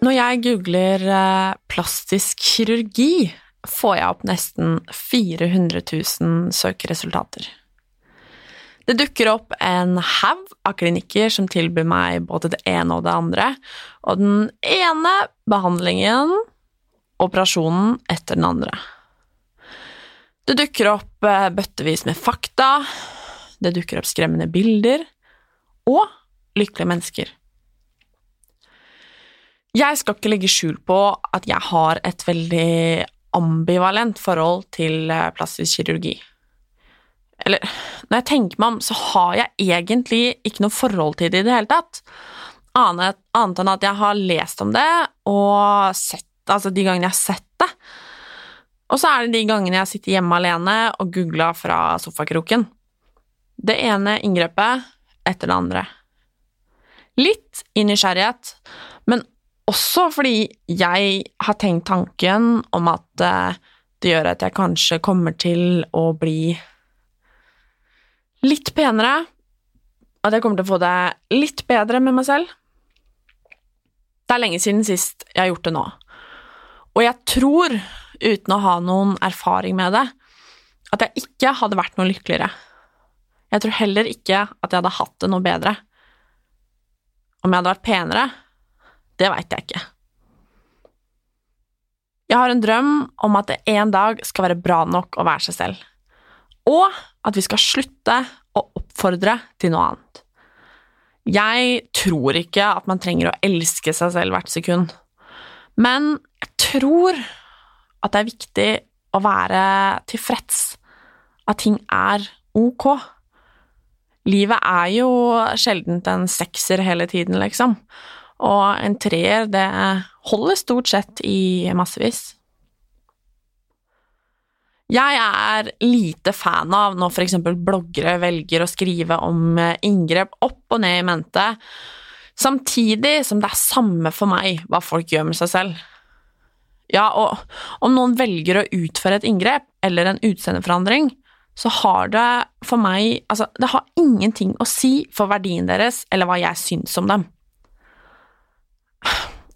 Når jeg googler eh, plastisk kirurgi, får jeg opp nesten 400 000 søkeresultater. Det dukker opp en haug av klinikker som tilbyr meg både det ene og det andre, og den ene behandlingen, operasjonen etter den andre. Det dukker opp eh, bøttevis med fakta, det dukker opp skremmende bilder, og lykkelige mennesker. Jeg skal ikke legge skjul på at jeg har et veldig ambivalent forhold til eh, plastisk kirurgi. Eller, når jeg tenker meg om, så har jeg egentlig ikke noe forhold til det i det hele tatt. Annet, annet enn at jeg har lest om det og sett Altså de gangene jeg har sett det. Og så er det de gangene jeg sitter hjemme alene og googler fra sofakroken. Det ene inngrepet etter det andre. Litt i nysgjerrighet, men også fordi jeg har tenkt tanken om at eh, det gjør at jeg kanskje kommer til å bli litt penere, at jeg kommer til å få det litt bedre med meg selv. Det er lenge siden sist jeg har gjort det nå, og jeg tror, uten å ha noen erfaring med det, at jeg ikke hadde vært noe lykkeligere. Jeg tror heller ikke at jeg hadde hatt det noe bedre. Om jeg hadde vært penere, det veit jeg ikke. Jeg har en drøm om at det en dag skal være bra nok å være seg selv, og at vi skal slutte å oppfordre til noe annet. Jeg tror ikke at man trenger å elske seg selv hvert sekund, men jeg tror at det er viktig å være tilfreds, at ting er ok. Livet er jo sjeldent en sekser hele tiden, liksom. Og en treer, det holder stort sett i massevis. Jeg er lite fan av når eksempel bloggere velger å skrive om inngrep opp og ned i mente, samtidig som det er samme for meg hva folk gjør med seg selv. Ja, og om noen velger å utføre et inngrep eller en utseendeforandring, så har det for meg Altså, det har ingenting å si for verdien deres eller hva jeg syns om dem.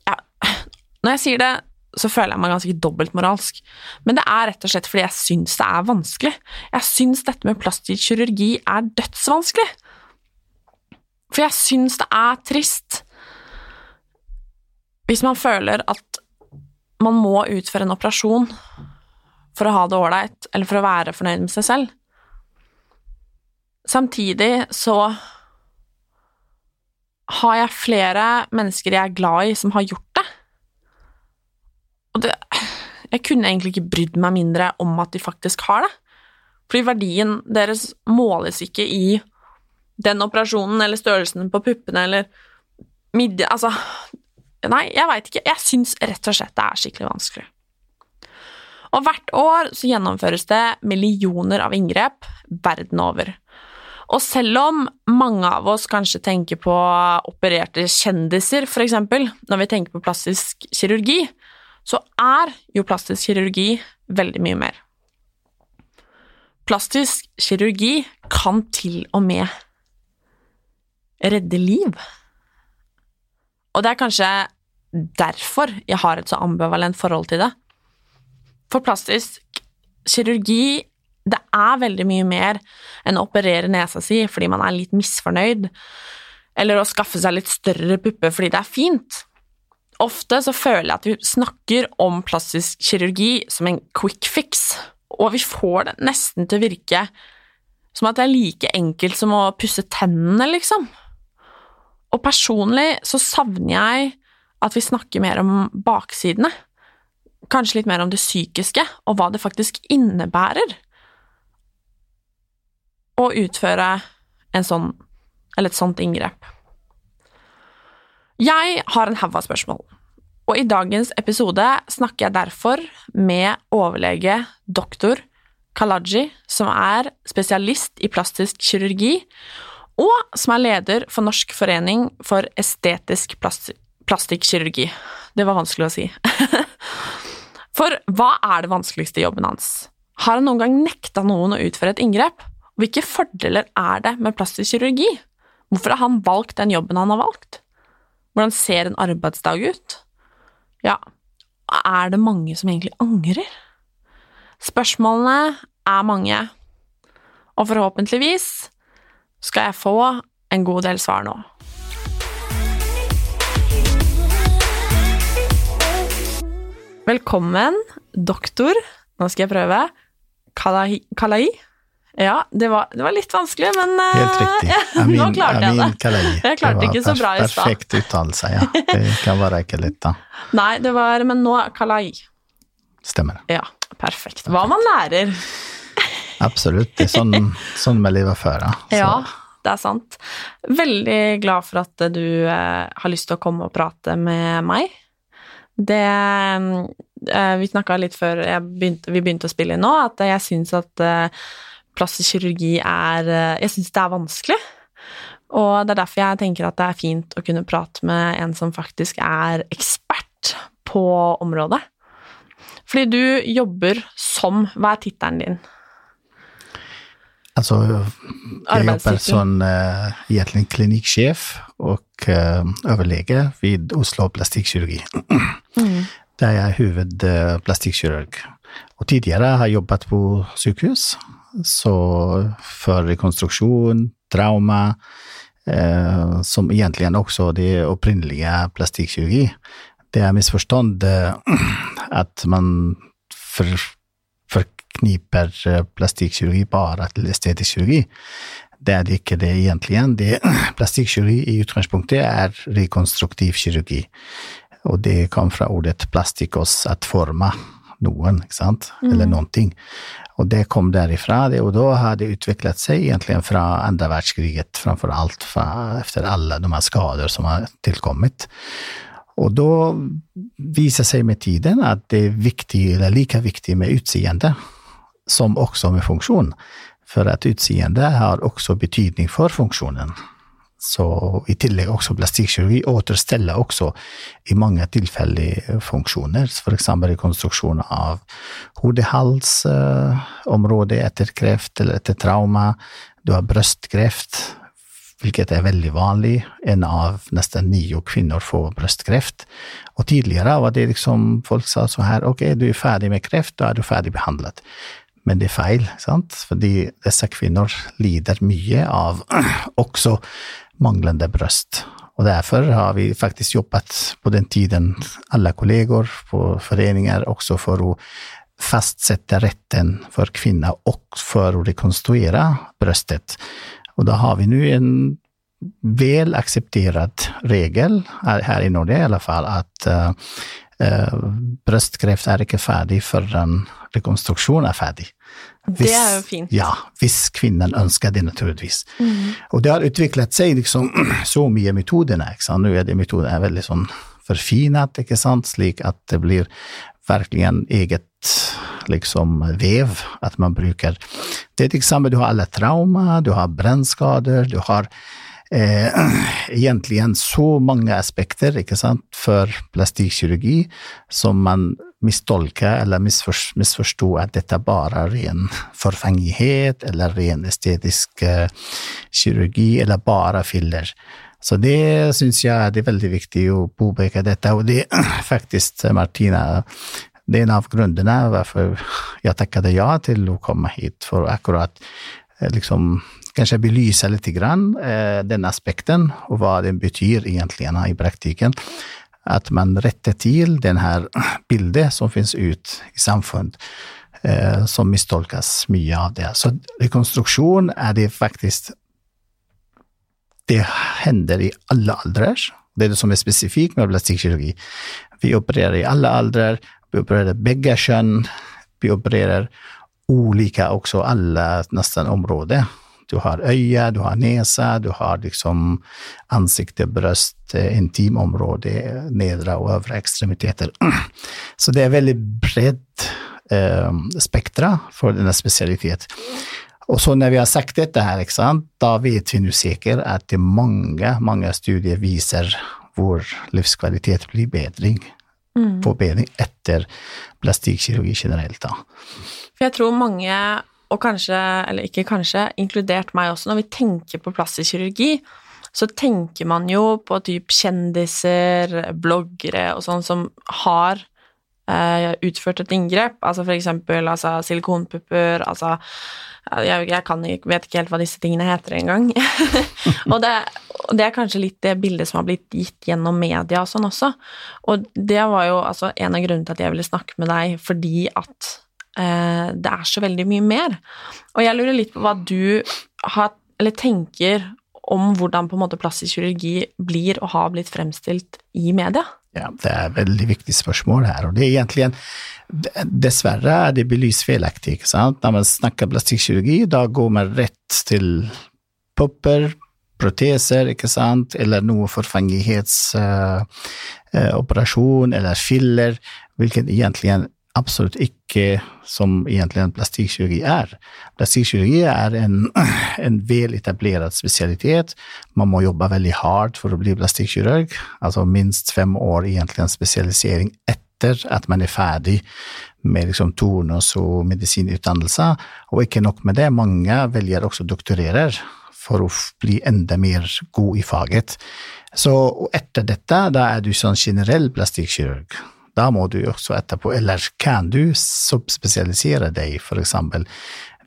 Ja, når jeg sier det, så føler jeg meg ganske dobbeltmoralsk, men det er rett og slett fordi jeg syns det er vanskelig. Jeg syns dette med plastisk kirurgi er dødsvanskelig. For jeg syns det er trist hvis man føler at man må utføre en operasjon for å ha det ålreit, eller for å være fornøyd med seg selv. Samtidig så har jeg flere mennesker jeg er glad i, som har gjort det. Og det Jeg kunne egentlig ikke brydd meg mindre om at de faktisk har det. Fordi verdien deres måles ikke i den operasjonen eller størrelsen på puppene eller midje... Altså Nei, jeg veit ikke. Jeg syns rett og slett det er skikkelig vanskelig. Og hvert år så gjennomføres det millioner av inngrep verden over. Og selv om mange av oss kanskje tenker på opererte kjendiser, eksempel, når vi tenker på plastisk kirurgi, så er jo plastisk kirurgi veldig mye mer. Plastisk kirurgi kan til og med redde liv. Og det er kanskje derfor jeg har et så ambivalent forhold til det. For plastisk kirurgi det er veldig mye mer enn å operere nesa si fordi man er litt misfornøyd, eller å skaffe seg litt større pupper fordi det er fint. Ofte så føler jeg at vi snakker om plastisk kirurgi som en quick fix, og vi får det nesten til å virke som at det er like enkelt som å pusse tennene, liksom. Og personlig så savner jeg at vi snakker mer om baksidene. Kanskje litt mer om det psykiske, og hva det faktisk innebærer å utføre en sånn, eller et sånt inngrep. Jeg har en haug av spørsmål, og i dagens episode snakker jeg derfor med overlege doktor Kalaji, som er spesialist i plastisk kirurgi, og som er leder for Norsk forening for estetisk plastikkirurgi. Det var vanskelig å si. for hva er det vanskeligste jobben hans? Har han noen gang nekta noen å utføre et inngrep? Hvilke fordeler er det med plastisk kirurgi? Hvorfor har han valgt den jobben han har valgt? Hvordan ser en arbeidsdag ut? Ja, er det mange som egentlig angrer? Spørsmålene er mange, og forhåpentligvis skal jeg få en god del svar nå. Velkommen, doktor, nå skal jeg prøve, Kalai? Ja, det var, det var, litt vanskelig, men uh, Helt riktig. Amin, nå klarte jeg det. Jeg klarte ikke så bra i stad. Perfekt uttalelse, ja. Det kan være ikke litt, da. Nei, det var Men nå Kalai. Stemmer. Ja, perfekt. Hva man lærer. Absolutt. Det er sånn, sånn vi lever før, Da. Ja, det er sant. Veldig glad for at du eh, har lyst til å komme og prate med meg. Det eh, Vi snakka litt før begynte, vi begynte å spille inn nå, at jeg syns at eh, plastisk kirurgi er eh, Jeg syns det er vanskelig. Og det er derfor jeg tenker at det er fint å kunne prate med en som faktisk er ekspert på området. Fordi du jobber som Hva er tittelen din? Altså, jeg jobber som egentlig klinikksjef og uh, overlege ved Oslo plastikkirurgi. Mm. Der jeg er hovedplastikkirurg. Og tidligere har jeg jobbet på sykehus så for rekonstruksjon, trauma, eh, som egentlig også det opprinnelige plastikkirurgi. Det er misforstånd eh, at man for, forkniper eh, plastikkirurgi bare til estetisk kirurgi. Det er det ikke det egentlig. Plastikkirurgi i utgangspunktet er rekonstruktiv kirurgi. Og det kom fra ordet plastikos, at forme noen, ikke sant, eller mm. noen ting. Og det kom derifra, og da har det utviklet seg egentlig fra andre verdenskriget, framfor alt fra, etter alle de her skader som har tilkommet. Og da viser seg med tiden at det er viktig, eller like viktig med utseende som også med funksjon. For at utseende har også betydning for funksjonen. Så i tillegg også plastikkirurgi återsteller også i mange tilfeller funksjoner, f.eks. rekonstruksjon av hode-hals-området etter kreft eller etter trauma. Du har brystkreft, hvilket er veldig vanlig. En av nesten ni kvinner får brystkreft. Og tidligere var det liksom folk sa sånn her, ok, du er ferdig med kreft, da er du ferdig behandlet. Men det er feil, sant? fordi disse kvinner lider mye av også manglende brøst. Og derfor har vi faktisk jobbet på den tiden, alle kolleger på foreninger, også for å fastsette retten for kvinner og for å rekonstruere brøstet. Og da har vi nå en vel akseptert regel her i Norge, i alle fall, at uh, brystkreft er ikke ferdig før en rekonstruksjon er ferdig. Hvis, det er jo fint. Ja, hvis kvinnen ønsker det, naturligvis. Mm. Og det har utviklet seg liksom så mye metodene. ikke sant? Nå er det metodene veldig sånn forfinet, ikke sant, slik at det blir virkelig en eget liksom vev at man bruker. Det er det samme, du har alle traumer, du har brennskader, du har eh, egentlig så mange aspekter ikke sant, for plastikkirurgi som man mistolke eller misforstå at dette bare er ren forfengelighet eller ren estetisk uh, kirurgi eller bare filler. Så det syns jeg det er veldig viktig å påpeke dette, og det faktisk Martina Det er en av grunnene hvorfor jeg takket ja til å komme hit, for akkurat eh, liksom kanskje belyse litt grann, eh, den aspekten, og hva den betyr egentlig i praktikken. At man retter til den her bildet som finnes ut i samfunnet, eh, som mistolkes mye av det. Så rekonstruksjon er det faktisk Det hender i alle aldrer. Det er det som er spesifikt med plastikkirurgi. Vi opererer i alle aldrer, vi opererer begge kjønn, vi opererer ulike også alle nesten områder. Du har øye, du har nese, du har liksom ansikte, bryst, intimområde, nedre og øvre ekstremiteter. Så det er veldig bredt eh, spektra for denne spesialiteten. Og så når vi har sagt dette her, da vet vi nå sikkert at det mange, mange studier viser hvor livskvalitet blir bedring, mm. forbedring etter plastikkirurgi generelt. da. For jeg tror mange, og kanskje, eller ikke kanskje, inkludert meg også, når vi tenker på plastisk kirurgi, så tenker man jo på typ kjendiser, bloggere og sånn som har eh, utført et inngrep, altså for eksempel altså, silikonpupper, altså jeg, jeg kan, vet ikke helt hva disse tingene heter engang. og det, det er kanskje litt det bildet som har blitt gitt gjennom media og sånn også. Og det var jo altså en av grunnene til at jeg ville snakke med deg, fordi at det er så veldig mye mer. Og jeg lurer litt på hva du har, eller tenker om hvordan på en måte plastisk kirurgi blir og har blitt fremstilt i media. Ja, det er et veldig viktig spørsmål her, og det er egentlig en Dessverre er det belyst feilaktig. ikke sant? Når man snakker plastikkirurgi, da går man rett til pupper, proteser, ikke sant, eller noe forfengighetsoperasjon uh, uh, eller filler, hvilket egentlig absolutt ikke som egentlig en plastikkirurgi er. Plastikkirurgi er en, en vel etablert spesialitet. Man må jobbe veldig hardt for å bli plastikkirurg, altså minst fem år egentlig en spesialisering etter at man er ferdig med liksom turnus og medisinutdannelse. Og ikke nok med det, mange velger også doktorerer for å bli enda mer god i faget. Så etter dette, da er du sånn generell plastikkirurg. Da må du også etterpå, eller kan du subspesialisere deg, for eksempel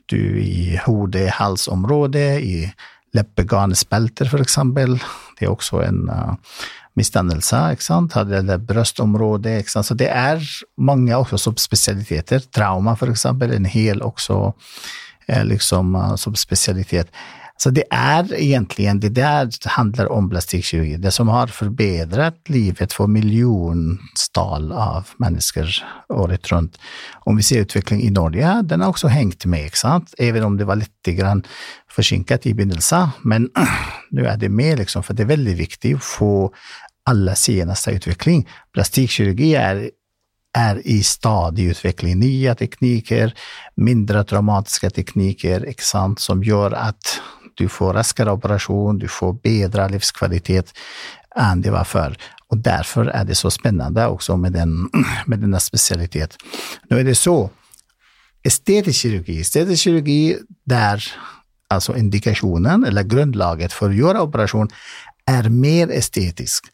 du i hode-halsområdet, i leppeganespelter, for eksempel. Det er også en uh, misdannelse, ikke sant, eller brystområdet, ikke sant, så det er mange også subspesialiteter. Trauma, for eksempel, en hel også eh, liksom uh, subspesialitet. Så det er egentlig det der handler om plastikkirurgi, det som har forbedret livet for millionstall av mennesker året rundt. Om vi ser utvikling i Norge, den har også hengt med, ikke sant, even om det var litt forsinket i begynnelsen, men nå er det med, liksom, for det er veldig viktig å få alle seneste utvikling. Plastikkirurgi er, er i stadig utvikling. Nye teknikker, mindre traumatiske teknikker, ikke sant, som gjør at du får raskere operasjon, du får bedre livskvalitet enn det var før. Og derfor er det så spennende også med, den, med denne spesialitet. Nå er det så, estetisk kirurgi, estetisk kirurgi der altså indikasjonen, eller grunnlaget for å gjøre operasjon, er mer estetisk.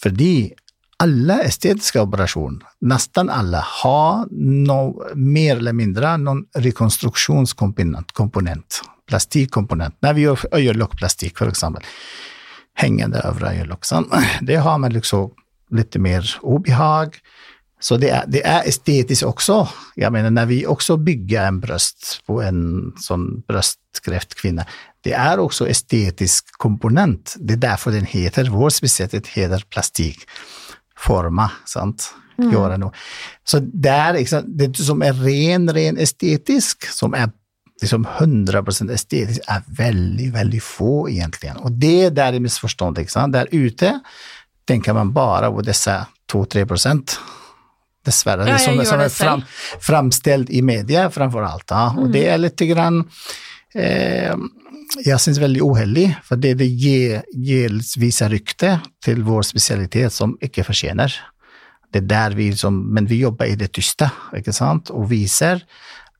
Fordi alle estetiske operasjoner, nesten alle, har noe, mer eller mindre noen rekonstruksjonskomponent, plastikkomponent. Når vi gjør øyelokkplastikk, eksempel, hengende øvre øyelokk, det har man liksom litt mer ubehag. Så det er, det er, estetisk også. Jeg mener, når vi også bygger en bryst på en sånn brystkreftkvinne, det er også estetisk komponent. Det er derfor den heter, vår spesialitet heter plastikkforma, sant. Mm. Gjøre noe. Så det er liksom, det som er ren, ren estetisk, som er liksom 100 estetisk, er veldig, veldig få, egentlig. Og det der er misforstått, ikke sant. Der ute tenker man bare på disse 2-3 Dessverre. Ja, som, som er fram, framstilt i media, framfor alt. Da. Og mm. det er litt grann eh, Jeg syns veldig uheldig, for det, det gir, gir viser rykte til vår spesialitet som ikke fortjener. Det er der vi liksom, Men vi jobber i det tyste, ikke sant, og viser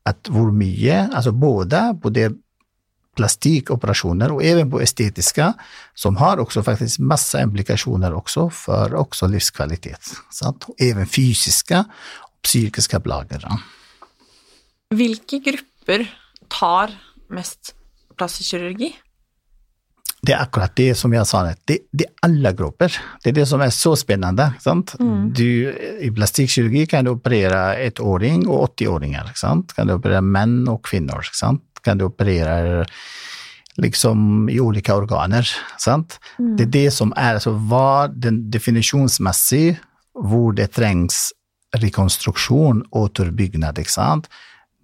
at hvor mye Altså både på det plastikkoperasjoner, og even på estetiske, som har også faktisk masse implikasjoner også for også livskvalitet. Sant? Og even fysiske, og psykiske plager. Hvilke grupper tar mest plastisk kirurgi? Det er akkurat det som jeg sa, det, det er alle grupper. Det er det som er så spennende. Mm. Du, I plastikkirurgi kan du operere ettåring og 80-åringer. Kan du operere menn og kvinner. Kan du operere liksom i ulike organer. Mm. Det er det som er altså hva den definisjonsmessig hvor det trengs rekonstruksjon og tilbyggnad, ikke sant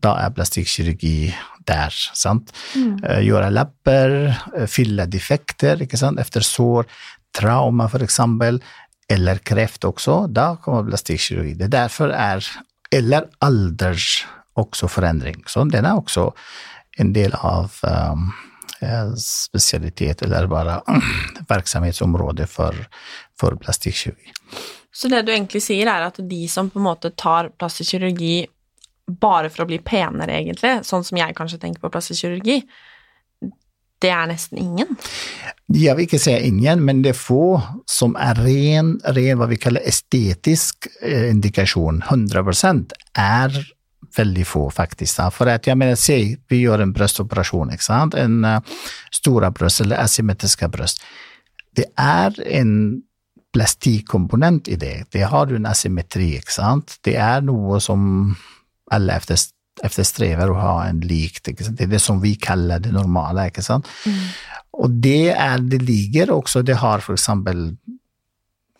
da er plastikkirurgi der. sant? Mm. Eh, gjøre lepper, eh, fylle defekter ikke sant? etter sår, trauma eksempel, eller kreft også. Da kommer plastikkirurgi. Det derfor er Eller alders også forandring. Så den er også en del av um, spesialitet, eller bare virksomhetsområde for, for plastikkirurgi. Så det du egentlig sier, er at de som på en måte tar plastisk kirurgi bare for å bli penere, egentlig, sånn som jeg kanskje tenker på plastisk kirurgi, det er nesten ingen? Jeg vil ikke si ingen, men det er få som er ren, ren hva vi kaller estetisk eh, indikasjon, 100 er veldig få, faktisk. For at jeg mener, se, vi gjør en brøstoperasjon, ikke sant, en uh, store bryst eller asymmetriske bryst. Det er en plastikkomponent i det. Det har du en asymmetri, ikke sant. Det er noe som alle efterstrever å ha en lik. Det er det som vi kaller det normale. ikke sant? Mm. Og det er det ligger også Det har eksempel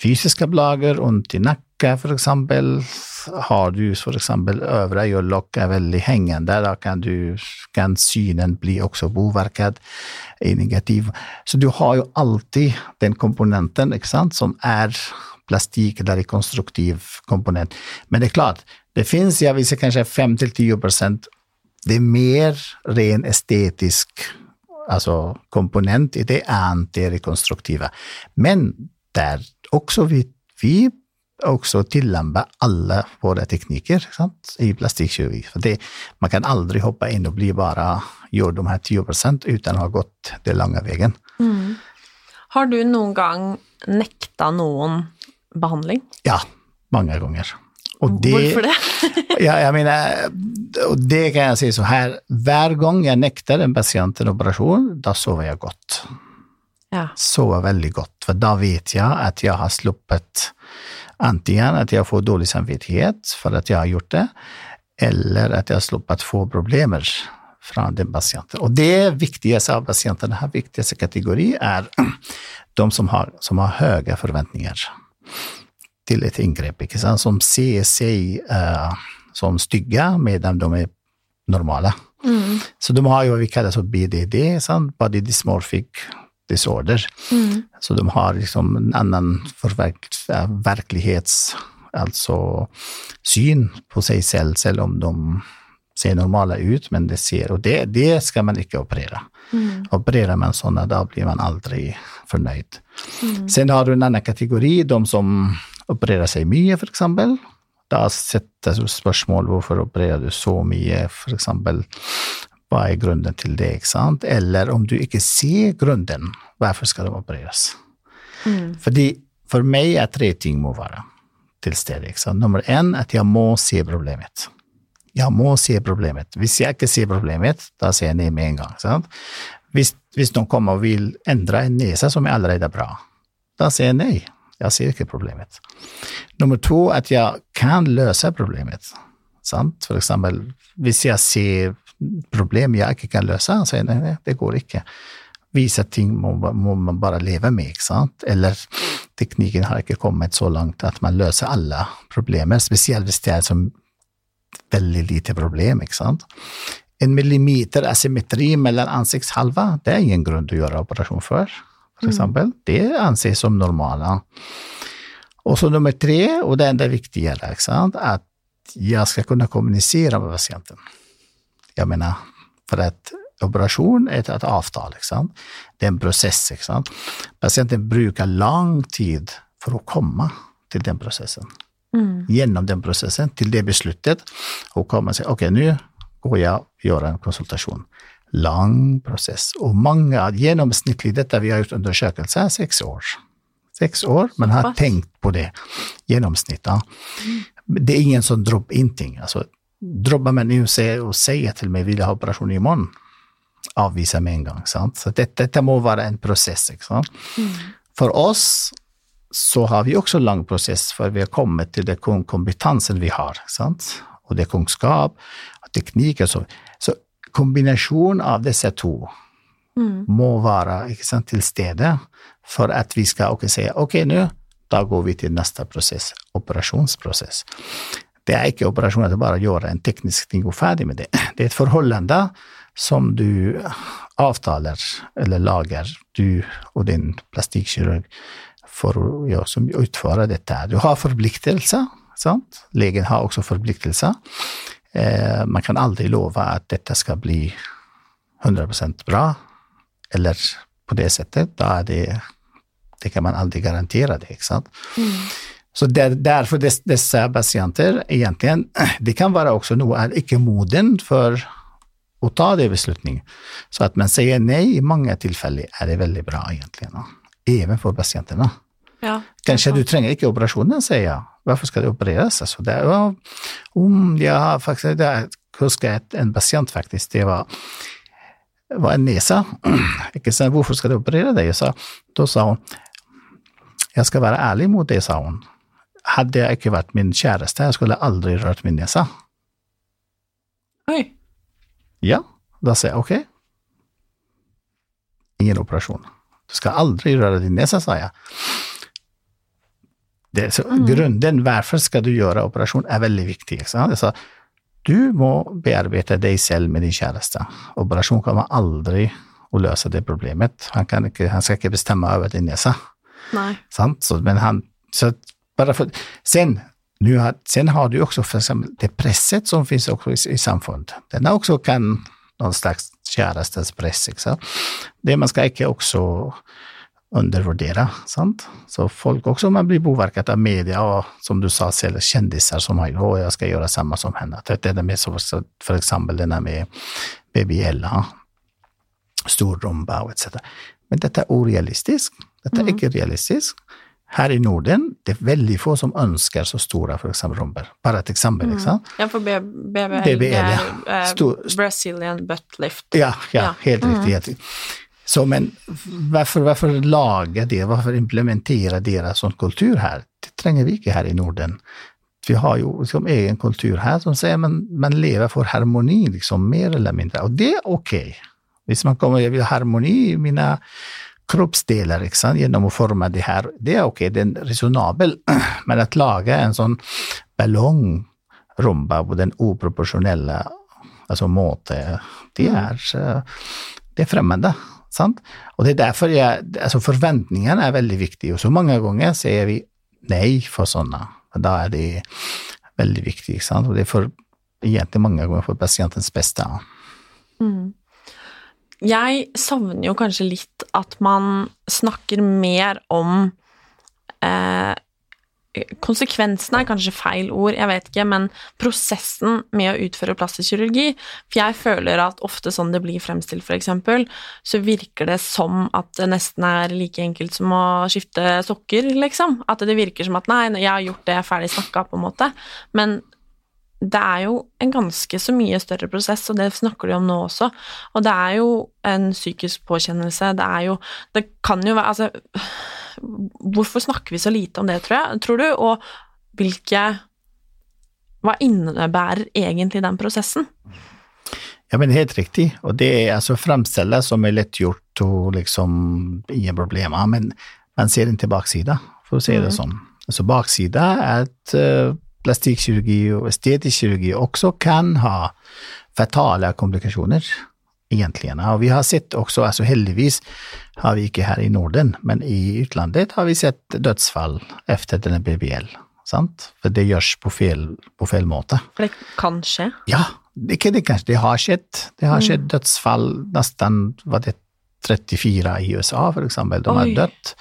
fysiske plager, vondt i nakke for eksempel. Har du eksempel øvre øyelokk er veldig hengende, da kan, du, kan synen bli også påvirket i negativ. Så du har jo alltid den komponenten ikke sant, som er plastikk eller konstruktiv komponent. Men det er klart, det fins jag vill säga kanske 5-10 det er mer ren estetisk altså komponent i det antirekonstruktive. Men der også vi, vi også tillämpa alle våre teknikker sant, i plastikkirurgi. Man kan aldri hoppe inn og bli bare gjøre de her 10 uten å ha gått den lange veien. Mm. Har du noen gang nekta noen behandling? Ja, mange ganger. Det, Hvorfor det? ja, jeg mener, og det kan jeg si så her, hver gang jeg nekter en pasient en operasjon, da sover jeg godt. Ja. Sover veldig godt, for da vet jeg at jeg har sluppet enten at jeg får dårlig samvittighet for at jeg har gjort det, eller at jeg har sluppet få problemer fra den pasienten. Og det viktigste av pasientene, den viktigste kategori, er de som har, som har høye forventninger til et inngrep, ikke sant, som ser seg eh, som stygge, medan de er normale. Mm. Så de har jo vi kaller så BDD, sant? body dysmorphic disorder. Mm. Så de har liksom en annen virkelighets... Altså syn på seg selv, selv om de ser normale ut, men det ser Og det, det skal man ikke operere. Mm. Opererer man sånne, da blir man aldri fornøyd. Mm. Sen har du en annen kategori, de som opererer seg mye, eksempel. Da settes spørsmål hvorfor opererer du så mye, eksempel. Hva er grunnen til det, ikke sant? Eller om du ikke ser grunnen, hvorfor skal de opereres? Mm. Fordi for meg er tre ting må være til stede. ikke sant? Nummer én at jeg må se problemet. Jeg må se problemet. Hvis jeg ikke ser problemet, da ser jeg nei med en gang. sant? Hvis, hvis noen kommer og vil endre en nese som er allerede bra, da sier jeg nei. Jeg ser ikke problemet. Nummer to, at jeg kan løse problemet. Sant? For eksempel, hvis jeg ser problem jeg ikke kan løse, så sier jeg nei, det går ikke. Visse ting må, må, man bare leve med, ikke sant? Eller teknikken har ikke kommet så langt at man løser alle problemer, spesielt hvis det er som veldig lite problem, ikke sant? En millimeter asymmetri mellom ansiktshalva, det er ingen grunn til å gjøre operasjon for for mm. eksempel. Mm. Det anses som normalt. Og så nummer tre, og det enda viktigere, at jeg skal kunne kommunisere med pasienten. Jeg mener, for at operasjon er et avtale. Det er en prosess. Pasienten bruker lang tid for å komme til den prosessen. Mm. Gjennom den prosessen til det besluttet, og kommer og sier ok, nå går jeg og gjør en konsultasjon lang prosess. Og mange av gjennomsnittlig dette vi har gjort undersøkelser, er seks år. Seks år, men har tenkt på det. Gjennomsnittet. det er ingen som dropper inn ting. Altså, dropper man UC og sier til meg vil jeg ha operasjon i morgen, avviser med en gang. Sant? Så dette, dette må være en prosess. Ikke sant? Mm. For oss så har vi også lang prosess, for vi har kommet til den kompetansen vi har. Sant? Og det er kunnskap og teknikk. Så, så kombinasjonen av disse to mm. må være sant, til stede for at vi skal okay, si ok, nå da går vi til neste prosess, operasjonsprosess. Det er ikke operasjon det er bare gjøre en teknisk ting og ferdig med det. Det er et forholdende som du avtaler eller lager, du og din plastikkirurg, for å ja, utføre dette. Du har forpliktelser, sant? Legen har også forpliktelser. Eh, man kan aldri love at dette skal bli 100 bra, eller på det settet. Da er det det kan man aldri garantere det, ikke sant. Mm. Så der, derfor des, disse pasienter egentlig, det kan være også noe er ikke moden for å ta det beslutningen. Så at man sier nei i mange tilfeller er det veldig bra, egentlig. No? Even for pasientene. Ja, Kanskje du trenger ikke operasjonen, sier jeg. Hvorfor skal det opereres? Altså, det var, om ja, faktisk, det husker jeg en pasient, faktisk. Det var var en nese. Ikke sant, hvorfor skal du operere deg? Da sa hun jeg skal være ærlig mot deg, sa hun. Hadde jeg ikke vært min kjæreste, jeg skulle aldri rørt min nese. Oi. Ja, da sa jeg ok. Ingen operasjon. Du skal aldri røre din nese, sa jeg. Det, så mm. Grunnen hvorfor skal du gjøre operasjon, er veldig viktig. Jeg du må bearbeide deg selv med din kjæreste. Operasjon kommer aldri å løse det problemet. Han, ikke, han skal ikke bestemme over din nese. Så, men han, så bare for, sen, nu har, sen har du också för exempel det presset som finns också i, i samfund. Den också kan någon slags kärestens press. Det man ska ikke også undervurdere. sant? Så folk også man blir påvirket av media og som du sa selv, kjendiser som har å, jeg skal gjøre samme som henne. Det er med for eksempel denne med BBL, storrumba og etc. Men dette er urealistisk. Dette er mm. ikke realistisk. Her i Norden det er veldig få som ønsker så store for eksempel rumper. Bare et eksempel. Mm. ikke sant? Ja, for BBL, BBL er ja. uh, Stor, Brazilian butt lift. Ja, ja, ja. helt mm. riktig. Helt. Så, men hvorfor, hvorfor lage det, hvorfor implementere deres sånn kultur her? Det trenger vi ikke her i Norden. Vi har jo liksom egen kultur her som sier man, man lever for harmoni, liksom, mer eller mindre. Og det er ok. Hvis man kommer til harmoni i mine kroppsdeler ikke sant, gjennom å forme det her, det er ok, det er resonabel, men å lage en sånn ballongrumpe på den uproporsjonelle altså måte, det mm. er, det er fremmede. Sant? Og det er derfor jeg, altså forventningene er veldig viktige, og så mange ganger sier vi nei for sånne. Da er det veldig viktig, ikke sant? og det er for, egentlig mange ganger for pasientens beste. Mm. Jeg savner jo kanskje litt at man snakker mer om eh, Konsekvensene er kanskje feil ord, jeg vet ikke, men prosessen med å utføre plastisk kirurgi For jeg føler at ofte sånn det blir fremstilt, eksempel, så virker det som at det nesten er like enkelt som å skifte sokker, liksom. At det virker som at nei, jeg har gjort det, jeg er ferdig snakka, på en måte. Men det er jo en ganske så mye større prosess, og det snakker de om nå også. Og det er jo en psykisk påkjennelse. Det er jo Det kan jo være Altså, hvorfor snakker vi så lite om det, tror jeg, tror du? Og hvilke Hva innebærer egentlig den prosessen? Ja, men helt riktig. Og det er altså fremstille som er lett gjort og liksom ingen problemer, men man ser en tilbakeside, for å si det mm. sånn. Altså baksida er et uh, plastikkirurgi og estetisk kirurgi også kan ha fatale komplikasjoner, egentlig. Og vi har sett også, altså heldigvis har vi ikke her i Norden, men i utlandet har vi sett dødsfall etter denne BBL. Sant? For det gjøres på feil, på feil måte. For det kan skje? Ja, det, det, det har skjedd. Det har skjedd mm. dødsfall nesten var det 34 i USA, for eksempel. De har dødd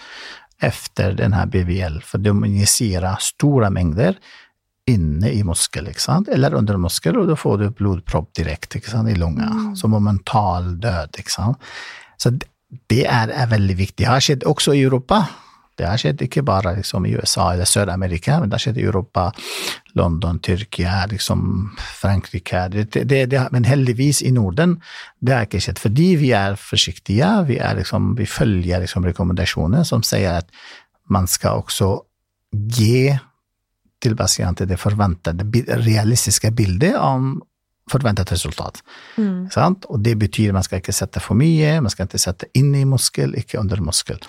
etter denne BBL, for de injiserer store mengder inne i muskel, ikke sant? eller under muskel, og da får du blodpropp direkte i lunga. Mm. en momental død. ikke sant? Så det er, er, veldig viktig. Det har skjedd også i Europa. Det har skjedd ikke bare liksom, i USA eller Sør-Amerika, men det har skjedd i Europa, London, Tyrkia, liksom Frankrike det, det, Men heldigvis i Norden, det har ikke skjedd. Fordi vi er forsiktige, vi, er liksom, vi følger liksom rekommendasjoner som sier at man skal også gi til pasienter det forventede, realistiske bildet om forventet resultat. Mm. Og det betyr man skal ikke sette for mye, man skal ikke sette inn i muskel, ikke under muskel.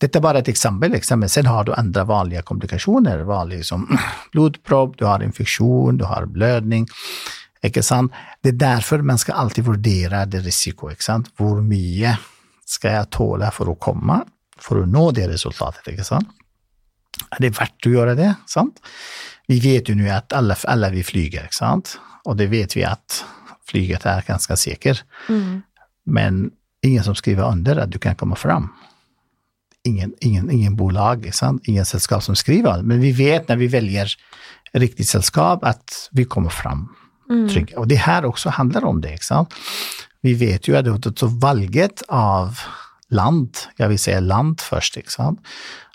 Dette er bare et eksempel. eksempel. Sen har du andre vanlige komplikasjoner. vanlige som blodpropp, du har infeksjon, du har blødning. Ikke sant? Det er derfor man skal alltid vurdere det risiko. Ikke sant? Hvor mye skal jeg tåle for å komme, for å nå det resultatet? ikke sant? Er det verdt å gjøre det? sant? Vi vet jo nå at alle, alle vi flyger, ikke sant? og det vet vi at flyget er ganske sikkert. Mm. Men ingen som skriver under at du kan komme fram. Ingen, ingen, ingen bolag, ingen selskap som skriver. Men vi vet når vi velger riktig selskap, at vi kommer fram mm. Og det her også handler om det. ikke sant? Vi vet jo at valget av land, jeg vil si land først, ikke sant?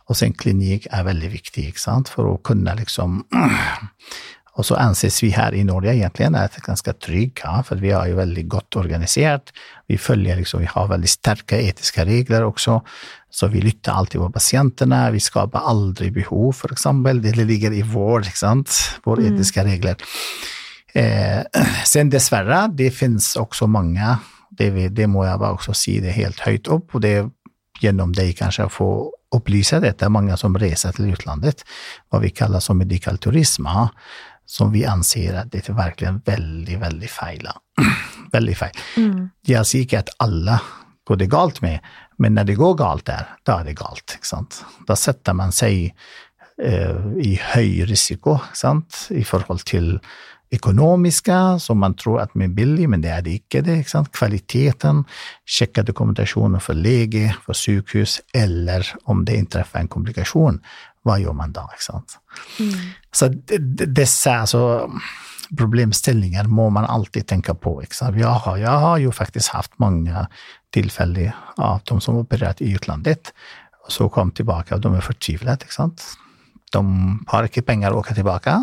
Og sen klinikk er veldig viktig ikke sant? for å kunne liksom Og så anses vi her i Norge egentlig er ganske trygge, ja, for vi er jo veldig godt organisert. Vi følger liksom, vi har veldig sterke etiske regler også, så vi lytter alltid på pasientene. Vi skaper aldri behov, for eksempel. Det ligger i vår, ikke sant, våre mm. etiske regler. Eh, sen dessverre, det finnes også mange, det, det, må jeg bare også si det helt høyt opp, og det gjennom deg kanskje få opplyse dette, mange som reiser til utlandet, hva vi kaller som medikal turisme som vi anser at det er virkelig veldig, veldig feil. veldig feil. Mm. Jeg sier ikke at alle går det galt med, men når det går galt der, da er det galt. ikke sant? Da setter man seg eh, i høy risiko sant? i forhold til økonomiske, som man tror at er billig, men det er det ikke. det, ikke sant? Kvaliteten, sjekke dokumentasjonen for lege, for sykehus, eller om det inntreffer en komplikasjon hva gjør man da? ikke sant? Mm. Så disse altså, problemstillinger må man alltid tenke på. ikke sant? Jeg har, jeg har jo faktisk hatt mange tilfeller av de som opererte i utlandet, og så kom tilbake, og de er fortvilet. ikke sant? De har ikke penger å åke tilbake,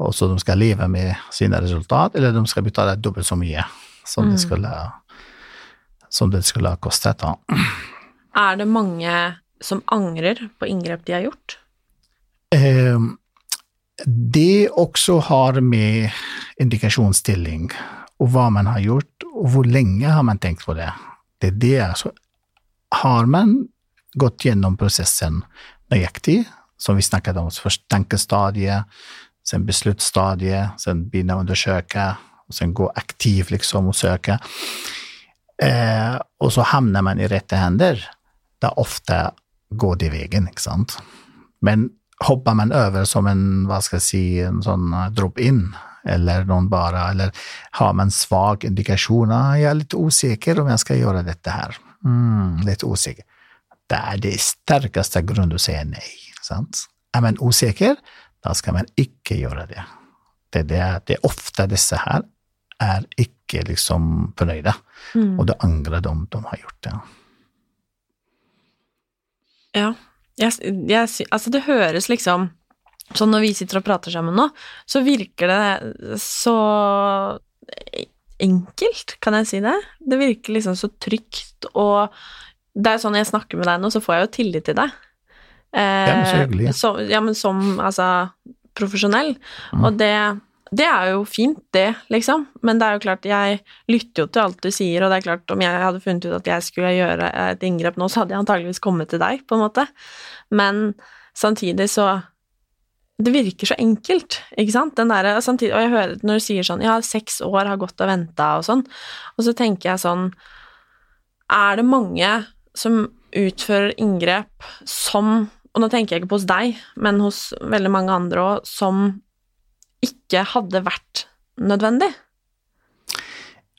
og så de skal leve med sine resultat, eller de skal betale dobbelt så mye som, mm. det, skulle, som det skulle ha kostet. Da. Er det mange som angrer på inngrep de har gjort? Eh, det også har med indikasjonsstilling og hva man har gjort, og hvor lenge har man tenkt på det. Det er det. Altså, har man gått gjennom prosessen nøyaktig, som vi snakket om, først tankestadiet, sen beslutsstadiet, sen begynne å undersøke, og sen gå aktivt liksom og søke, eh, og så havner man i rette hender, da ofte går det veien, ikke sant. Men hopper man over som en, hva skal jeg si, en sånn eh, drop-in, eller noen bare, eller har man svak indikasjon, ah, jeg er litt usikker om jeg skal gjøre dette her, mm, litt usikker. Det er det sterkeste grunn til å si nei, sant. Er man usikker, da skal man ikke gjøre det. Det, det, det er ofte disse her er ikke liksom fornøyde, mm. og det angrer de de har gjort det. Ja. Jeg, jeg, altså, det høres liksom Sånn når vi sitter og prater sammen nå, så virker det så enkelt, kan jeg si det? Det virker liksom så trygt, og det er jo sånn jeg snakker med deg nå, så får jeg jo tillit til deg. Eh, ja, men så hyggelig. Så, ja, men som altså profesjonell, mm. og det det er jo fint, det, liksom, men det er jo klart, jeg lytter jo til alt du sier, og det er klart, om jeg hadde funnet ut at jeg skulle gjøre et inngrep nå, så hadde jeg antageligvis kommet til deg, på en måte, men samtidig så Det virker så enkelt, ikke sant, derre samtidig, Og jeg hører når du sier sånn, ja, seks år har gått og venta og sånn, og så tenker jeg sånn Er det mange som utfører inngrep som og nå tenker jeg ikke på hos deg, men hos veldig mange andre òg, som ikke hadde vært nødvendig?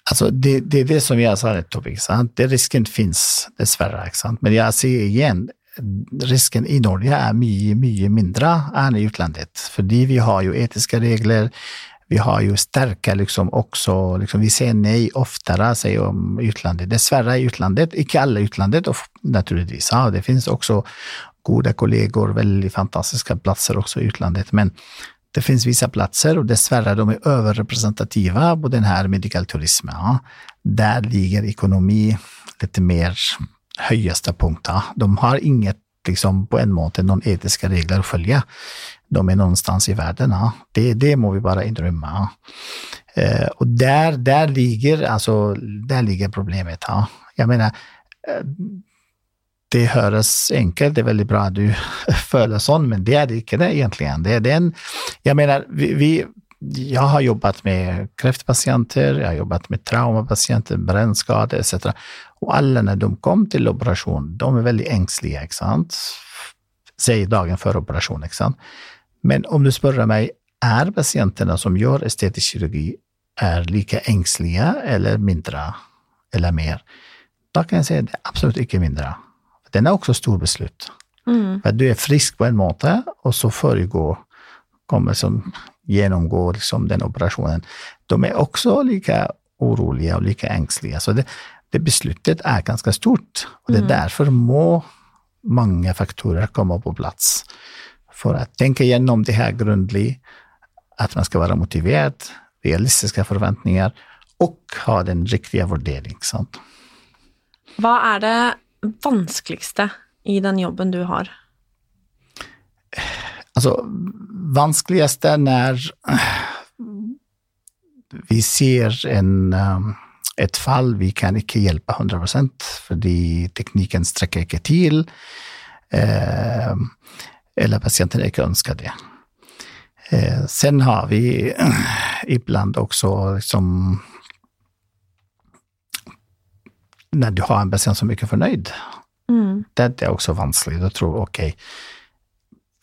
Altså, det, det er det som jeg sa nettopp. ikke sant? Det Risken fins, dessverre. ikke sant? Men jeg sier igjen, risken i Norge er mye, mye mindre enn i utlandet. Fordi vi har jo etiske regler, vi har jo sterke liksom også liksom, Vi sier nei oftere, sier om utlandet. Dessverre i utlandet, ikke alle utlandet, naturligvis. Ja, det finnes også gode kollegor, veldig fantastiske plasser også i utlandet. Men det finnes visse plasser, og dessverre de er overrepresentative på denne medikalturismen. Ja. Der ligger økonomi litt mer høyeste punktet. De har inget liksom, på en måte noen etiske regler å følge de är någonstans i världen. Ja. Det, det må vi bare innrømme. Ja. Eh, og der, der, ligger, altså, der ligger problemet. Ja. Jeg mener, eh, det høres enkelt, det er veldig bra at du føler sånn, men det er det ikke det egentlig. Det, det en, jeg mener, vi, vi jeg har jobbet med kreftpasienter, jeg har jobbet med traumapasienter, brennskader etc. Og alle når de kom til operasjon, de er veldig engstelige, ikke sant? Si dagen før operasjon, ikke sant? Men om du spør meg, er pasientene som gjør estetisk kirurgi, er like engstelige eller mindre eller mer? Da kan jeg si det er absolutt ikke mindre. Den er også stor beslutt. Mm. Du er frisk på en måte, og så foregår kommer som gjennomgå liksom den operasjonen. De er også like urolige og like engstelige. Så det, det besluttet er ganske stort, og det er mm. derfor må mange faktorer komme på plass for å tenke gjennom det her grundig, at man skal være motivert, realistiske forventninger, og ha den riktige vurdering. Sant? Hva er det vanskeligste i den jobben du har? Altså, vanskeligste når vi ser en, um, et fall vi kan ikke hjelpe 100 fordi teknikken strekker ikke til. Eh, eller patienten ikke ønsker det. Eh, sen har vi ibland også liksom Når du har en pasient som ikke er fornøyd, mm. det er også vanskelig. Da tror ok,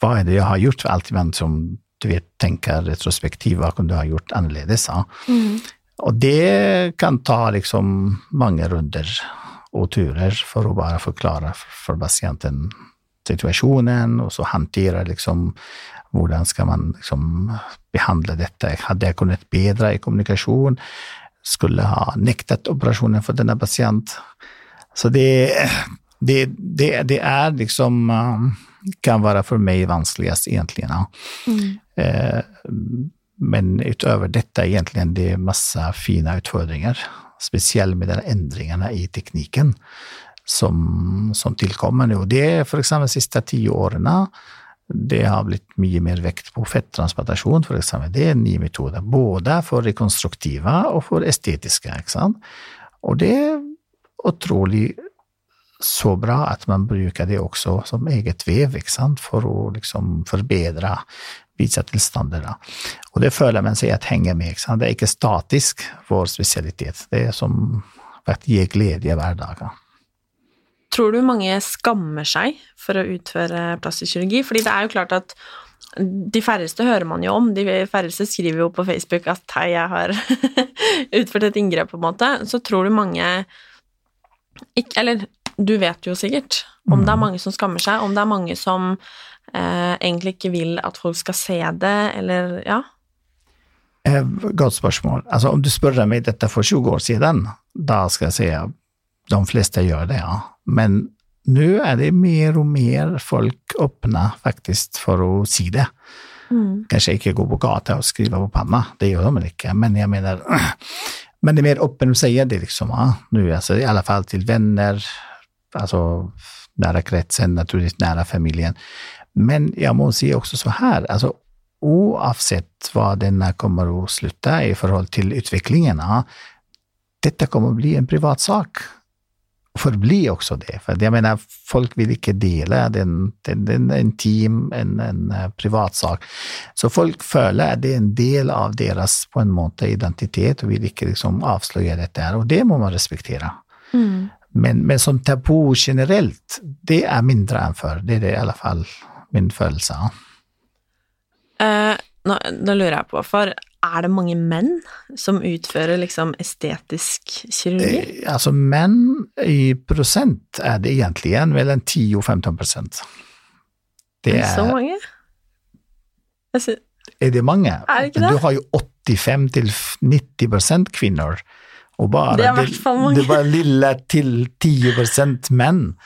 hva er det jeg har gjort? Alltid man som du vet, tenker retrospektivt, hva kunne du ha gjort annerledes? Ja? Mm. Og det kan ta liksom mange runder og turer for å bare forklare for pasienten situasjonen, og så håndtere liksom hvordan skal man liksom behandle dette. Hadde jeg kunnet bedre i kommunikasjon? Skulle ha nektet operasjonen for denne pasienten. Så det, det, det, det er liksom Kan være for meg vanskeligst, egentlig. Mm. Eh, men utover dette, egentlig, det er masse fine utfordringer. Spesielt med de endringene i teknikken som, som tilkommer nå. Det er f.eks. de siste ti årene. Det har blitt mye mer vekt på fettransplantasjon, eksempel. Det er en ny metode, både for rekonstruktive og for estetiske. ikke sant? Og det er utrolig så bra at man bruker det også som eget vev, ikke sant? for å liksom forbedre visse tilstander. Og det føler man seg at henger med. ikke sant? Det er ikke statisk, vår spesialitet. Det er som å gir glede hver dag. Tror du mange skammer seg for å utføre plastisk kirurgi? Fordi det er jo klart at de færreste hører man jo om, de færreste skriver jo på Facebook at 'hei, jeg har utført et inngrep', på en måte. Så tror du mange ikke, Eller du vet jo sikkert om det er mm. mange som skammer seg, om det er mange som eh, egentlig ikke vil at folk skal se det, eller ja? Eh, godt spørsmål. Altså, om du spør meg dette for 20 år siden, da skal jeg si de fleste gjør det, ja. Men nå er det mer og mer folk åpne faktisk for å si det. Mm. Kanskje ikke gå på gata og skrive på panna, det gjør de ikke, men jeg mener Men det er mer åpen å si det, liksom. Ja. Nå, altså, I alle fall til venner, altså nære kretsen, naturligvis nære familien. Men jeg må si også så her, altså uansett hva denne kommer å slutte i forhold til utviklingen, ja, dette kommer å bli en privat sak forbli også det. For jeg mener, folk vil ikke dele Det er en, intim, en, en uh, privatsak. Så folk føler at det er en del av deres på en måte identitet, og vil ikke liksom avsløre dette her, og det må man respektere. Mm. Men, men, som tabu generelt, det er mindre enn før. Det er det i alle fall min følelse. Uh, nå, nå, lurer jeg på, for er det mange menn som utfører liksom estetisk kirurgi? Eh, altså menn i prosent er det egentlig igjen mellom 10 og 15 prosent. Det er Så mange? er det mange. Er det ikke det? Du har jo 85 til 90 kvinner. Og bare Det er mange. Det var lille til 10 menn.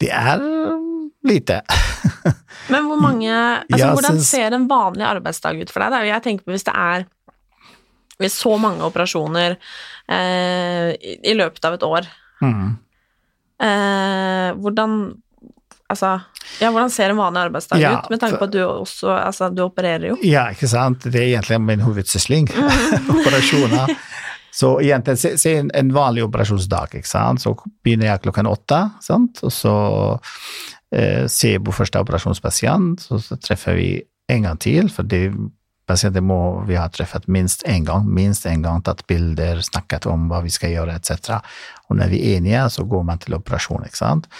Det er lite. Men hvor mange altså, ja, Hvordan synes... ser en vanlig arbeidsdag ut for deg? Jeg tenker på hvis det er hvis så mange operasjoner eh, i, i løpet av et år Mm. eh, Hvordan Altså, ja, hvordan ser en vanlig arbeidsdag Ja, ut, med tanke på at du også Altså, du opererer jo. Ja, ikke sant. Det er egentlig min hovedsysling. Mm. Operasjoner. Så egentlig, se, se en, en vanlig operasjonsdag, ikke sant. Så begynner jeg klokken åtte, sant. Og så eh, på første operasjonspasient, så, så treffer vi en gang til, for det pasienter må vi ha truffet minst én gang, minst én gang, tatt bilder, snakket om hva vi skal gjøre, etc. Og når vi er enige, så går man til operasjon, ikke sant.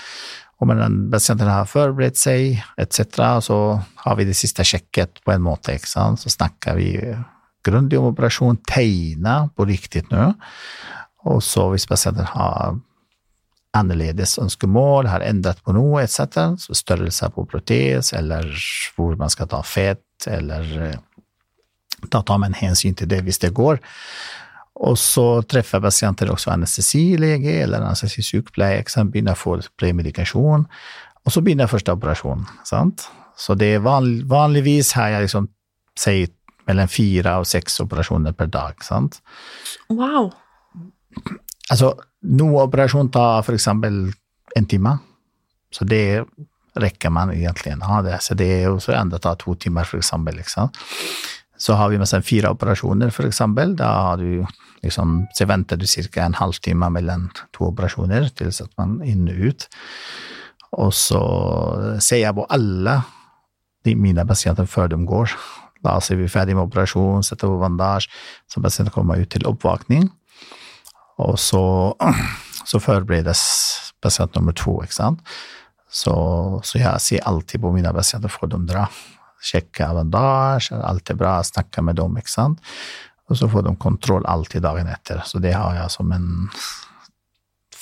Og når pasientene pasienten har forberedt seg, etc., så har vi det siste sjekket på en måte, ikke sant. Så snakker vi grundig om operasjon, tegner på riktig nå. Og så hvis pasienten har annerledes ønskemål, har endret på noe, etc., størrelse på protes, eller hvor man skal ta fett, eller eh, da tar man hensyn til det hvis det går. Og så treffer pasienter også anestesilege eller anestesisykepleier, som begynner å få premedikasjon, og så begynner første operasjon. Sant? Så det er vanlig, vanligvis har jeg liksom, si, mellom fire og seks operasjoner per dag. Sant? Wow. Altså, noen operasjon tar eksempel en time, så det rekker man egentlig å ha det. Så det er jo så enda tar to timer, eksempel. Liksom. Så har vi med fire operasjoner, eksempel. Da har du liksom, så venter du ca. en halvtime mellom to operasjoner, til at man er inne og ut. Og så ser jeg på alle de mine pasienter før de går. Da er vi ferdig med operasjon, setter på bandasje, så pasienten kommer ut til oppvåkning. Og så, så forberedes pasient nummer to, ikke sant. Så, så jeg sier alltid på mine pasienter får de drar. Sjekke bandasje, alt er bra, snakke med dem, ikke sant. Og så får de kontroll alltid dagen etter. Så det har jeg som en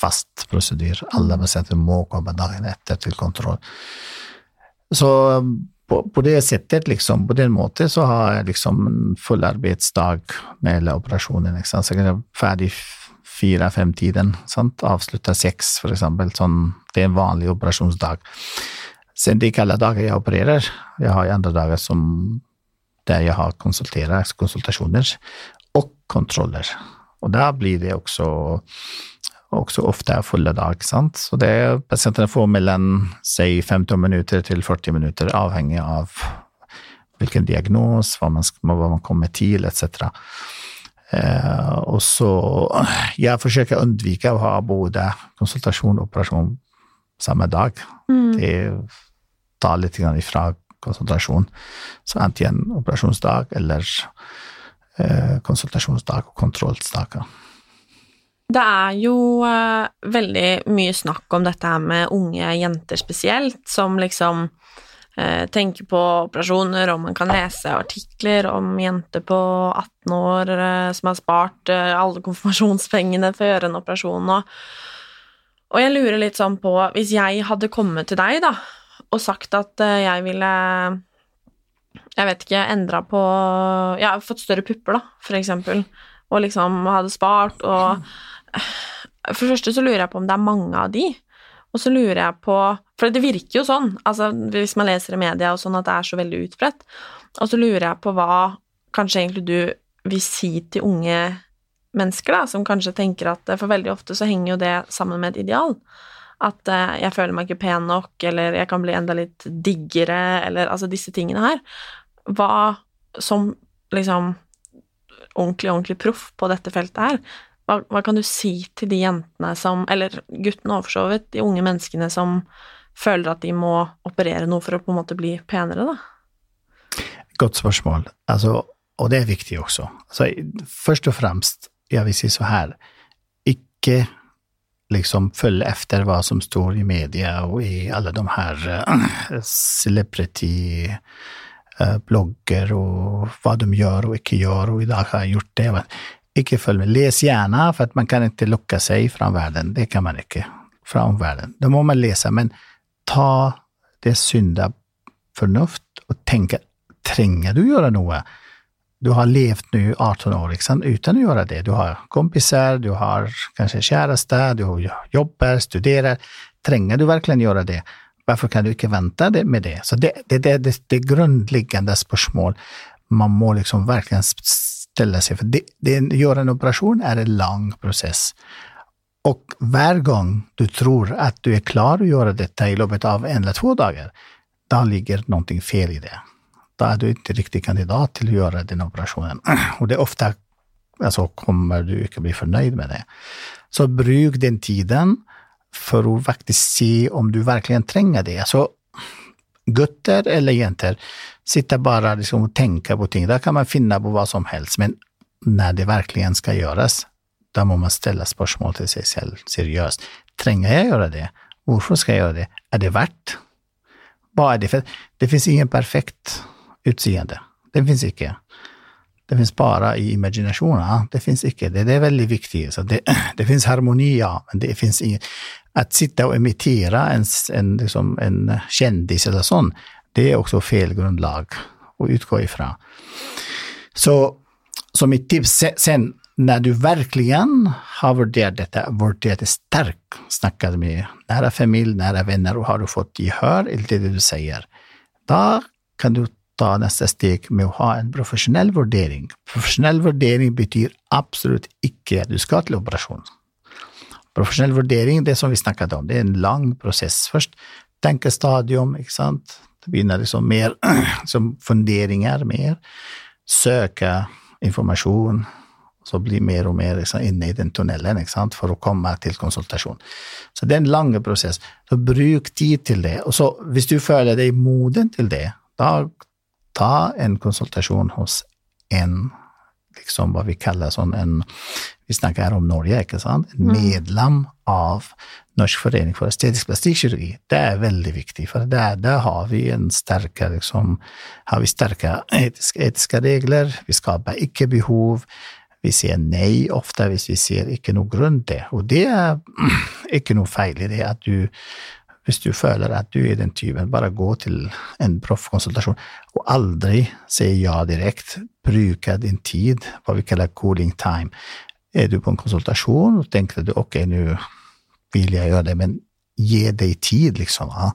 fast prosedyr. Alle pasienter må komme dagen etter til kontroll. Så på, på det settet, liksom, på den måten, så har jeg liksom en full arbeidsdag med hele operasjonen. Ikke sant? Så jeg er ferdig fire-fem-tiden. Avslutter seks, for eksempel. Sånn, det er en vanlig operasjonsdag. Så det er ikke alle dager jeg opererer. Jeg har andre dager som der jeg har konsultasjoner og kontroller. Og da blir det også, også ofte fulle dag, sant. Så det er pasientene får mellom si 15 minutter til 40 minutter, avhengig av hvilken diagnose, hva man, hva man kommer til, etc. Eh, og så Jeg forsøker å unnvike å ha både konsultasjon og operasjon samme dag. Mm. Det tar litt ifra konsultasjon. Så enten operasjonsdag eller eh, konsultasjonsdag og kontrollsdager. Det er jo eh, veldig mye snakk om dette her med unge jenter spesielt, som liksom eh, tenker på operasjoner, og man kan lese artikler om jenter på 18 år eh, som har spart eh, alle konfirmasjonspengene for å gjøre en operasjon, og, og jeg lurer litt sånn på Hvis jeg hadde kommet til deg, da, og sagt at jeg ville Jeg vet ikke, endra på Jeg har fått større pupper, da, for eksempel, og liksom hadde spart og For det første så lurer jeg på om det er mange av de, og så lurer jeg på For det virker jo sånn, altså hvis man leser i media og sånn, at det er så veldig utbredt, og så lurer jeg på hva kanskje egentlig du vil si til unge mennesker, da, som kanskje tenker at For veldig ofte så henger jo det sammen med et ideal. At eh, jeg føler meg ikke pen nok, eller jeg kan bli enda litt diggere, eller altså disse tingene her. Hva som liksom ordentlig, ordentlig proff på dette feltet her, hva, hva kan du si til de jentene som, eller guttene vidt, de unge menneskene som føler at de må operere noe for å på en måte bli penere, da? Godt spørsmål. Altså, og det er viktig også. Altså, først og fremst, jeg vil si så her, ikke liksom følge efter hva som står i media og i alle de her uh, celebrity uh, blogger og hva de gjør og ikke gjør, og i dag har jeg gjort det. Men ikke følg med. Les gjerne, for at man kan ikke lukke seg fra verden. Det kan man ikke. Fra omverdenen. Da må man lese, men ta det synda fornuft og tenke trenger du gjøre noe? Du har levd nå 18 år ikke sant? uten å gjøre det. Du har kompiser, du har kanskje kjæreste, du jobber, studerer. Trenger du virkelig gjøre det? Hvorfor kan du ikke vente med det? Så det, det, det, det, det grunnleggende spørsmål man må liksom virkelig stille seg, for det, det, gjøre en operasjon er en lang prosess. Og hver gang du tror at du er klar å gjøre dette i løpet av en eller to dager, da ligger noe feil i det. Da er du ikke riktig kandidat til å gjøre den operasjonen. Og det er ofte altså, kommer du ikke bli fornøyd med det. Så bruk den tiden for å faktisk se om du virkelig trenger det. Så gutter eller jenter sitter bare liksom og tenker på ting. Da kan man finne på hva som helst, men når det virkelig skal gjøres, da må man stille spørsmål til seg selv seriøst. Trenger jeg gjøre det? Hvorfor skal jeg gjøre det? Er det verdt? Hva er det for Det fins ingen perfekt utseende. Det fins ikke. Det fins bare i imaginasjoner. Det fins ikke. Det, det, er veldig viktig. Så det, det fins harmoni, ja, men det fins ingen Å sitte og imitere en, en, liksom, en kjendis eller sånn, det er også feil grunnlag å utgå ifra. Så, så mitt tips sen, når du virkelig har dette, vurdert det sterkt, snakket med nära familie, nära venner, og har du fått gehör i det du sier, da kan du ta neste steg med å ha en profesjonell vurdering. Profesjonell vurdering betyr absolutt ikke at du skal til operasjon. Profesjonell vurdering, det som vi snakket om, det er en lang prosess. Først tenkestadium, ikke sant. Det begynner liksom mer som funderinger, mer. Søke informasjon, så bli mer og mer liksom, inne i den tunnelen for å komme til konsultasjon. Så det er en lang prosess. Så bruk tid til det. Og så hvis du føler deg moden til det, da ta en konsultasjon hos en liksom hva vi kaller sånn en Vi snakker her om Norge, ikke sant? En mm. medlem av Norsk forening for estetisk plastikkirurgi. Det er veldig viktig, for der, der har vi en sterke liksom, har vi sterke etiske, etiske regler. Vi skaper ikke behov. Vi sier nei ofte hvis vi sier ikke noe grunn til Og det er ikke noe feil i det at du hvis du føler at du er den typen, bare gå til en proffkonsultasjon, og aldri si ja direkte. Bruke din tid, hva vi kaller cooling time. Er du på en konsultasjon og tenker du ok, nå vil jeg gjøre det, men gi deg tid, liksom. Ja.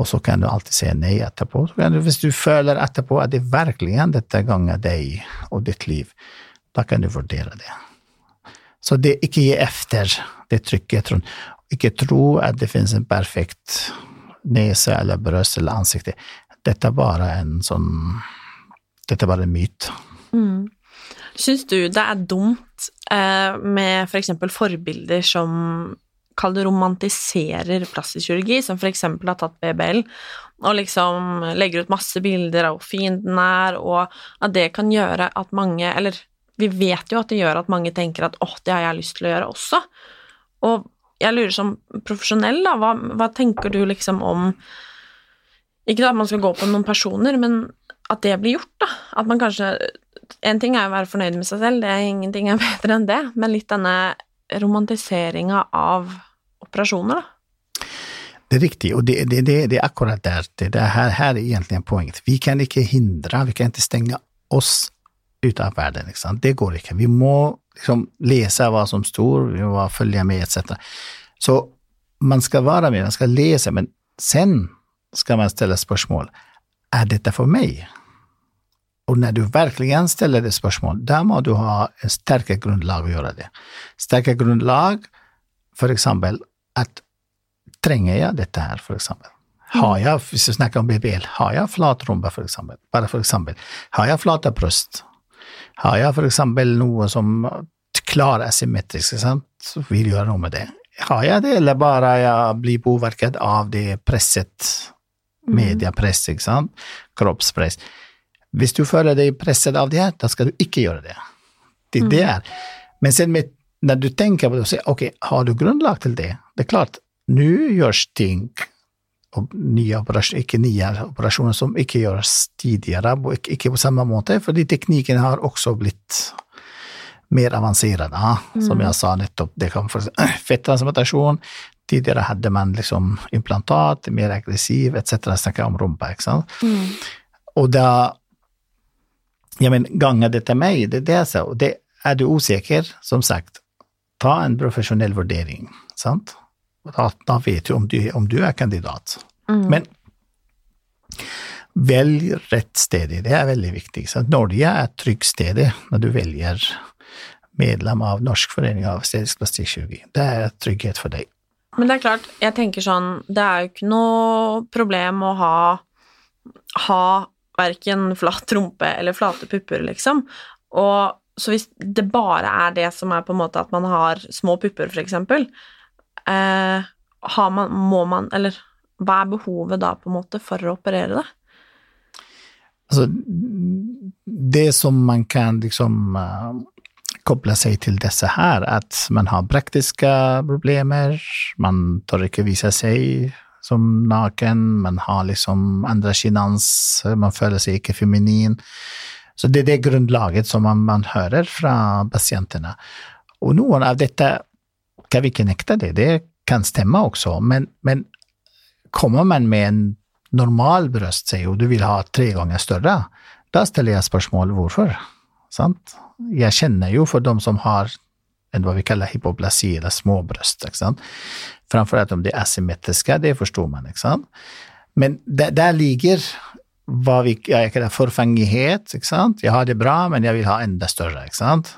Og så kan du alltid si nei etterpå. Du, hvis du føler etterpå at det virkelig dette ganger deg og ditt liv, da kan du vurdere det. Så det ikke gi efter det trykket. Ikke tro at det finnes en perfekt nese eller bryst eller ansikt. Dette er bare en sånn Dette er bare en myt. Mm. Syns du det er dumt eh, med for eksempel forbilder som Kall det romantiserer plastisk kirurgi, som for eksempel har tatt BBL, og liksom legger ut masse bilder av hvor fin den er, og at det kan gjøre at mange Eller vi vet jo at det gjør at mange tenker at åh, det har jeg lyst til å gjøre også. Og jeg lurer som profesjonell, da, hva, hva, tenker du liksom om Ikke at man skal gå på noen personer, men at det blir gjort, da. At man kanskje En ting er å være fornøyd med seg selv, det er ingenting er bedre enn det, men litt denne romantiseringa av operasjoner, da. Det er riktig, og det, det, det, det er akkurat der. Det, er her, her er egentlig en poeng. Vi kan ikke hindre, vi kan ikke stenge oss ut av verden. Ikke sant? Det går ikke. Vi må liksom lese hva som står, vi må følge med, etc. Så man skal være med, man skal lese, men sen skal man stille spørsmål. Er dette for meg? Og når du virkelig stiller det spørsmål, da må du ha et sterke grunnlag å gjøre det. Sterke grunnlag, for eksempel at trenger jeg dette her, for eksempel? Har jeg, hvis du snakker om BBL, har jeg flat rumpe, for eksempel? Bare for eksempel. Har jeg flate bryst? Har jeg for eksempel noe som klarer asymmetrisk, sant, så vil jeg gjøre noe med det. Har jeg det, eller bare jeg blir påvirket av det presset, mm. mediepress, ikke sant, kroppspress. Hvis du føler deg presset av det, her, da skal du ikke gjøre det. Det, mm. det er. Men sen med, når du tenker på det og sier ok, har du grunnlag til det? Det er klart, nå gjøres ting nye operasjoner, ikke nye operasjoner som ikke gjøres tidligere, ikke, på samme måte, fordi teknikken har også blitt mer avansert. Mm. Som jeg sa nettopp, det kan for fetttransplantasjon. Tidligere hadde man liksom implantat, mer aggressiv etc. Snakker om rumpa, ikke sant. Mm. Og da ja, men ganger dette meg, det er det jeg sa. Og det, er du usikker, som sagt, ta en profesjonell vurdering, sant? Da, da vet du om, du om du er kandidat. Mm. Men velg rett sted. Det er veldig viktig. Så Norge er et trygt sted når du velger medlem av Norsk forening av stedisk plastikkirurgi. Det er trygghet for deg. Men det er klart, jeg tenker sånn, det er jo ikke noe problem å ha, ha verken flat rumpe eller flate pupper, liksom. Og så hvis det bare er det som er på en måte at man har små pupper, for eksempel, eh, har man, må man, eller hva er behovet da på en måte for å operere det? Altså, det som man kan liksom uh, koble seg til disse her, at man har praktiske problemer, man tør ikke vise seg som naken, man har liksom andre sjenans, man føler seg ikke feminin. Så det er det grunnlaget som man, man hører fra pasientene. Og noen av dette kan vi ikke nekte det, det kan stemme også, men, men kommer man med en normal brøst, sier jo du vil ha tre ganger større, da stiller jeg spørsmål hvorfor. Sant? Jeg kjenner jo for dem som har en hva vi kaller hypoplasi, eller små bryst. Framfor alt om de er asymmetriske, det forstår man, ikke sant. Men der, der ligger hva vi jeg kaller forfengighet, ikke sant. Jeg har det bra, men jeg vil ha enda større, ikke sant.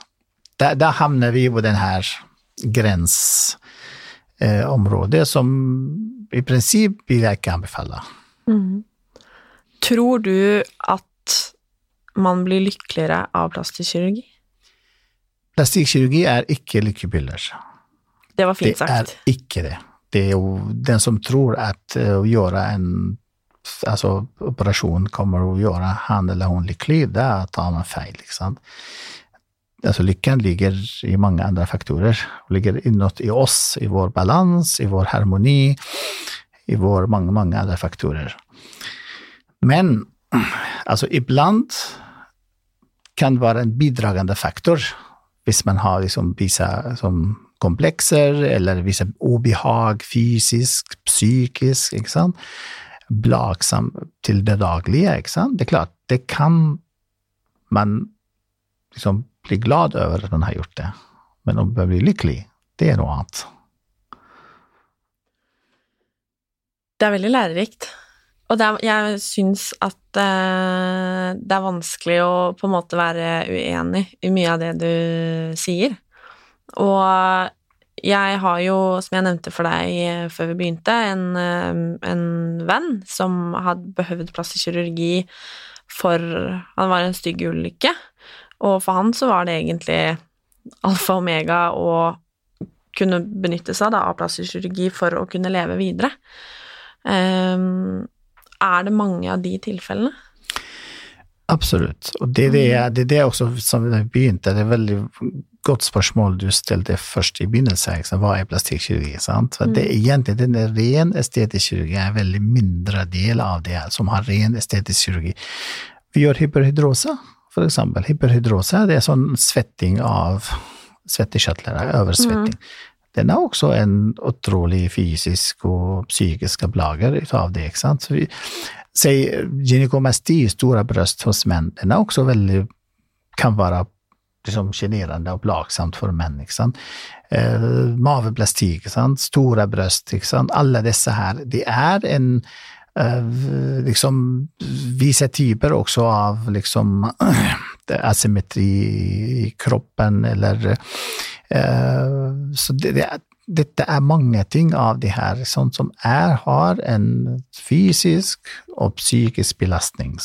Da, der havner vi på den her grenseområdet, eh, som i prinsipp vil jeg ikke anbefale. Mm. Tror du at man blir lykkeligere av plastisk kirurgi? Plastikkirurgi er ikke lykkepiller. Det var fint sagt. Det er ikke det. Det er jo den som tror at å gjøre en altså, operasjon kommer å gjøre han eller hun lykkelig, da tar man feil. ikke sant? Altså, lykken ligger i mange andre faktorer. Ligger innåt i oss, i vår balanse, i vår harmoni, i vår mange, mange andre faktorer. Men altså, iblant kan være en bidragende faktor hvis man har liksom visse som komplekser, eller visse ubehag fysisk, psykisk, ikke sant. Blagsom til det daglige, ikke sant. Det er klart, det kan man liksom bli glad over at man har gjort det, men man blir lykkelig, det er noe annet. Det er veldig lærerikt. Og er, jeg syns at uh, det er vanskelig å på en måte være uenig i mye av det du sier. Og jeg har jo, som jeg nevnte for deg før vi begynte, en, en venn som hadde behøvd plass i kirurgi for Han var en stygg ulykke, og for han så var det egentlig alfa og omega å kunne benytte seg av plastisk kirurgi for å kunne leve videre. Um, er det mange av de tilfellene? Absolutt. Og det er det, det, er også som vi begynte, det er et veldig godt spørsmål du stilte først i begynnelsen. Hva er plastikkirurgi? sant? For det er egentlig den ren estetisk kirurgi er en veldig mindre del av det som har ren estetisk kirurgi. Vi gjør hyperhydrose, for eksempel. Hyperhydrose det er sånn svetting av svettekjertler, oversvetting. Mm. Den er også en utrolig fysisk og psykisk plager av det. ikke sant? Så vi, Si gynekomasti, store bryst hos menn, den er også veldig kan være liksom sjenerende og plagsomt for menn. ikke sant? Eh, maveplasti, ikke sant? store bryst, ikke sant? alle disse her. Det er en liksom visse typer også av liksom asymmetri i kroppen, eller eh, Så det, det, dette er mange ting av det her sånn som er, har en fysisk og psykisk belastning.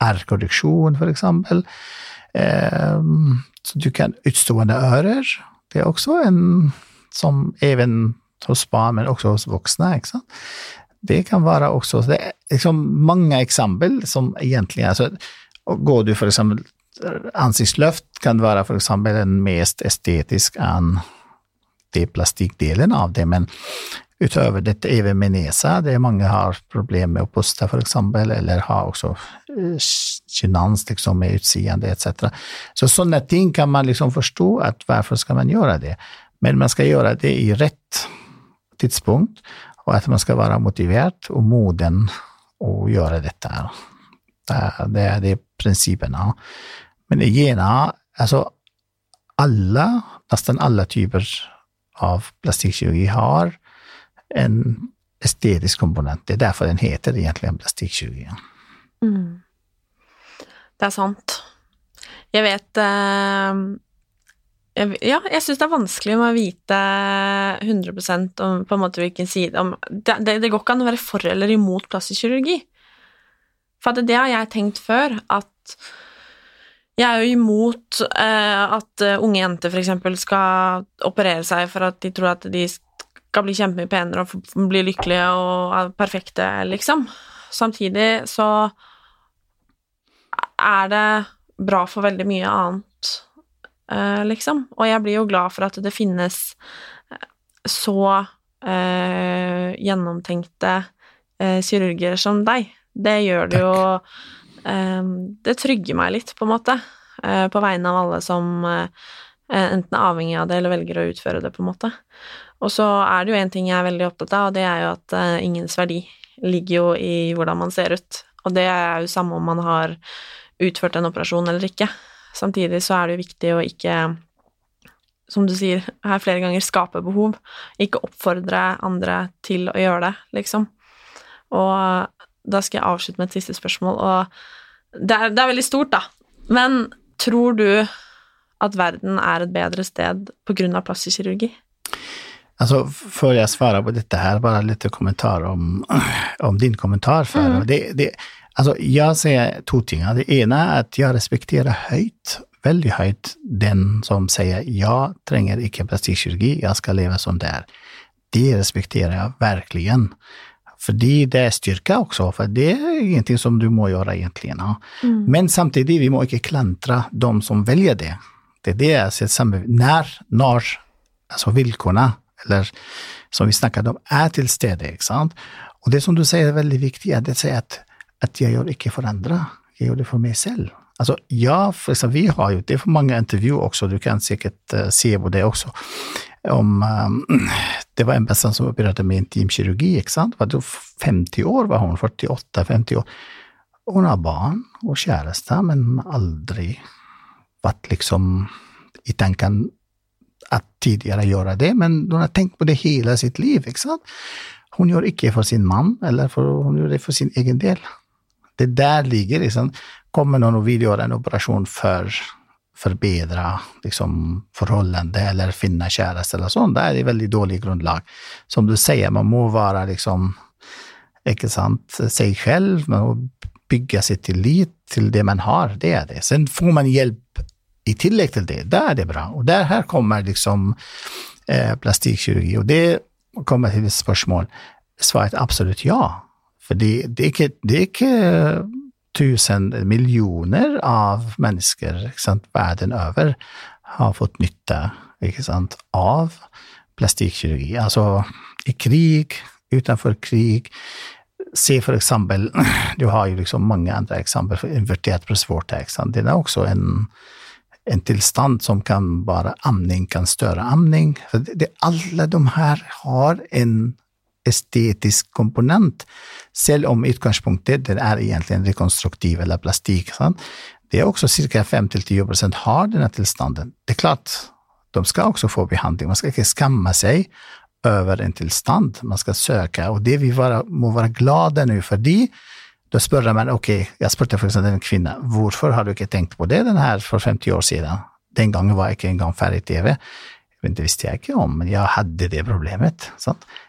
R-korreksjon, for eksempel. Eh, så du kan utstående ører. Det er også en som even hos barn, men også hos voksne. ikke sant? Det kan være også Det er liksom mange eksempel som egentlig altså, Går du for eksempel Ansiktsløft kan være for eksempel den mest estetisk enn det plastikkdelen av det, men utover dette even med nesa, det er mange har problemer med å puste, for eksempel, eller har også sjenans eh, liksom, med utseende etc. Så sånne ting kan man liksom forstå, at hvorfor skal man gjøre det? Men man skal gjøre det i rett tidspunkt, og at man skal være motivert og moden å gjøre dette. Det det er de prinsippene. Men igjen, altså alle, nesten alle typer av plastikkirurgi har en estetisk komponent. Det er derfor den heter egentlig plastikkirurgi. Mm. Det er sant. Jeg vet eh, jeg, Ja, jeg syns det er vanskelig med å vite 100 om på en måte hvilken side om, det, det, det, går ikke an å være for eller imot plastisk kirurgi. For det har jeg tenkt før, at jeg er jo imot eh, at uh, unge jenter f.eks. skal operere seg for at de tror at de skal bli kjempemye penere og bli lykkelige og er perfekte, liksom. Samtidig så er det bra for veldig mye annet, liksom. Og jeg blir jo glad for at det finnes eh, så uh, gjennomtenkte kirurger som deg. Det gjør det jo det trygger meg litt, på en måte, eh, på vegne av alle som eh, enten er avhengig av det eller velger å utføre det, på en måte. Og så er det jo en ting jeg er veldig opptatt av, og det er jo at ingens verdi ligger jo i hvordan man ser ut. Og det er jo samme om man har utført en operasjon eller ikke. Samtidig så er det jo viktig å ikke, som du sier her flere ganger, skape behov. Ikke oppfordre andre til å gjøre det, liksom. Og da skal jeg avslutte med et siste spørsmål, og det er, det er veldig stort, da. Men tror du at verden er et bedre sted av plastisk kirurgi? Altså, før jeg svarer på dette her, bare litt kommentar om, om din kommentar. For mm. det, det, altså, jeg sier to ting. Det ene er at jeg respekterer høyt, veldig høyt, den som sier 'jeg trenger ikke plastikkirurgi, jeg skal leve som det er. Det respekterer jeg virkelig. Fordi det er styrke også, for det er ingenting som du må gjøre egentlig. Ja. Mm. Men samtidig, vi må ikke klantre de som velger det. Det er det jeg ser sammen Når, når altså vilkårene, eller som vi snakket om, er til stede. ikke sant? Og det som du sier er veldig viktig, er det at, at jeg gjør ikke for andre, jeg gjør det for meg selv. Altså, ja, for eksempel, vi har jo det er for mange intervjuer også, du kan sikkert uh, se på det også om um, Det var en person som opererte med intimkirurgi, ikke sant. Var 50 år var hun, 48-50 år. Hun har barn og kjæreste, men aldri vært liksom i tanken at tidligere gjøre det, men hun har tenkt på det hele sitt liv, ikke sant. Hun gjør ikke for sin mann, eller for, hun gjør det for sin egen del. Det der ligger liksom Kommer noen og vil gjøre en operasjon for forbedre liksom, forholdene eller finne kjæreste eller sånn, da er det veldig dårlig grunnlag. Som du sier, man må være liksom ikke sant, seg selv, man må bygge sin tillit til det man har, det er det. Sen får man hjelp i tillegg til det, da er det bra. Og der her kommer liksom eh, plastikkirurgi, og det kommer til et spørsmål. Svaret er absolutt ja, for det, er ikke, det er ikke tusen millioner av mennesker sant, verden over har fått nytte sant, av plastikkirurgi. Altså i krig, utenfor krig. Se for eksempel, du har jo liksom mange andre eksempler for invertert brystvorte. Det er også en, en tilstand som kan bare amning kan støre amning. Det, det, alle de her har en estetisk komponent, selv om utgangspunktet det er egentlig en rekonstruktiv eller plastikk. Sant? Det er også ca. 5-10 har denne tilstanden. Det er klart, de skal også få behandling. Man skal ikke skamme seg over en tilstand. Man skal søke, og det vi var, må være glade nå fordi da spør man ok, jeg spurte eksempel en kvinne hvorfor har du ikke tenkt på det den her for 50 år siden. Den gangen var jeg ikke engang ferdig TV. Men det visste jeg ikke om, men jeg hadde det problemet.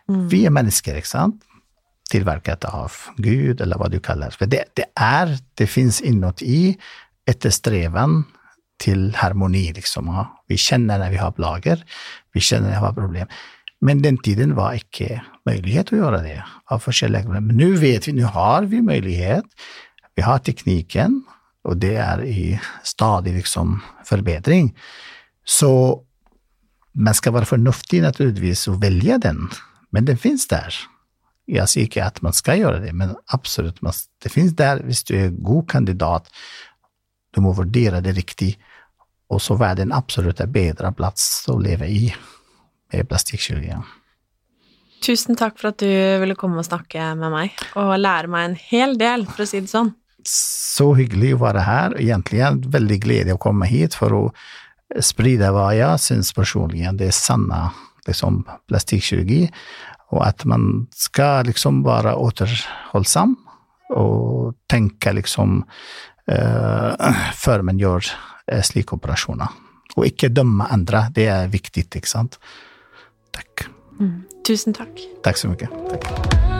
Mm. Vi er mennesker, ikke sant? Tilverket av Gud, eller hva du kaller det. Det, det er, det fins i etter streven til harmoni, liksom. Vi kjenner når vi har plager, vi kjenner når vi har problemer. Men den tiden var ikke mulighet å gjøre det, av forskjellige grunner. Men nå vet vi, nå har vi mulighet. Vi har teknikken, og det er i stadig liksom forbedring. Så man skal være fornuftig naturligvis og velge den, men den finnes der. Jeg sier ikke at man skal gjøre det, men absolutt, det finnes der hvis du er god kandidat. Du må vurdere det riktig, og så være den absolutt er bedre plass å leve i med plastikkirurgi. Tusen takk for at du ville komme og snakke med meg, og lære meg en hel del, for å si det sånn. så hyggelig å være her. Egentlig veldig glede å komme hit for å spride hva jeg syns personlig det er sanne liksom, plastikkirurgi, og at man skal liksom være återholdsom og tenke liksom uh, før man gjør uh, slike operasjoner. Og ikke dømme andre, det er viktig, ikke sant. Takk. Mm. Tusen takk. Takk så mye. Takk.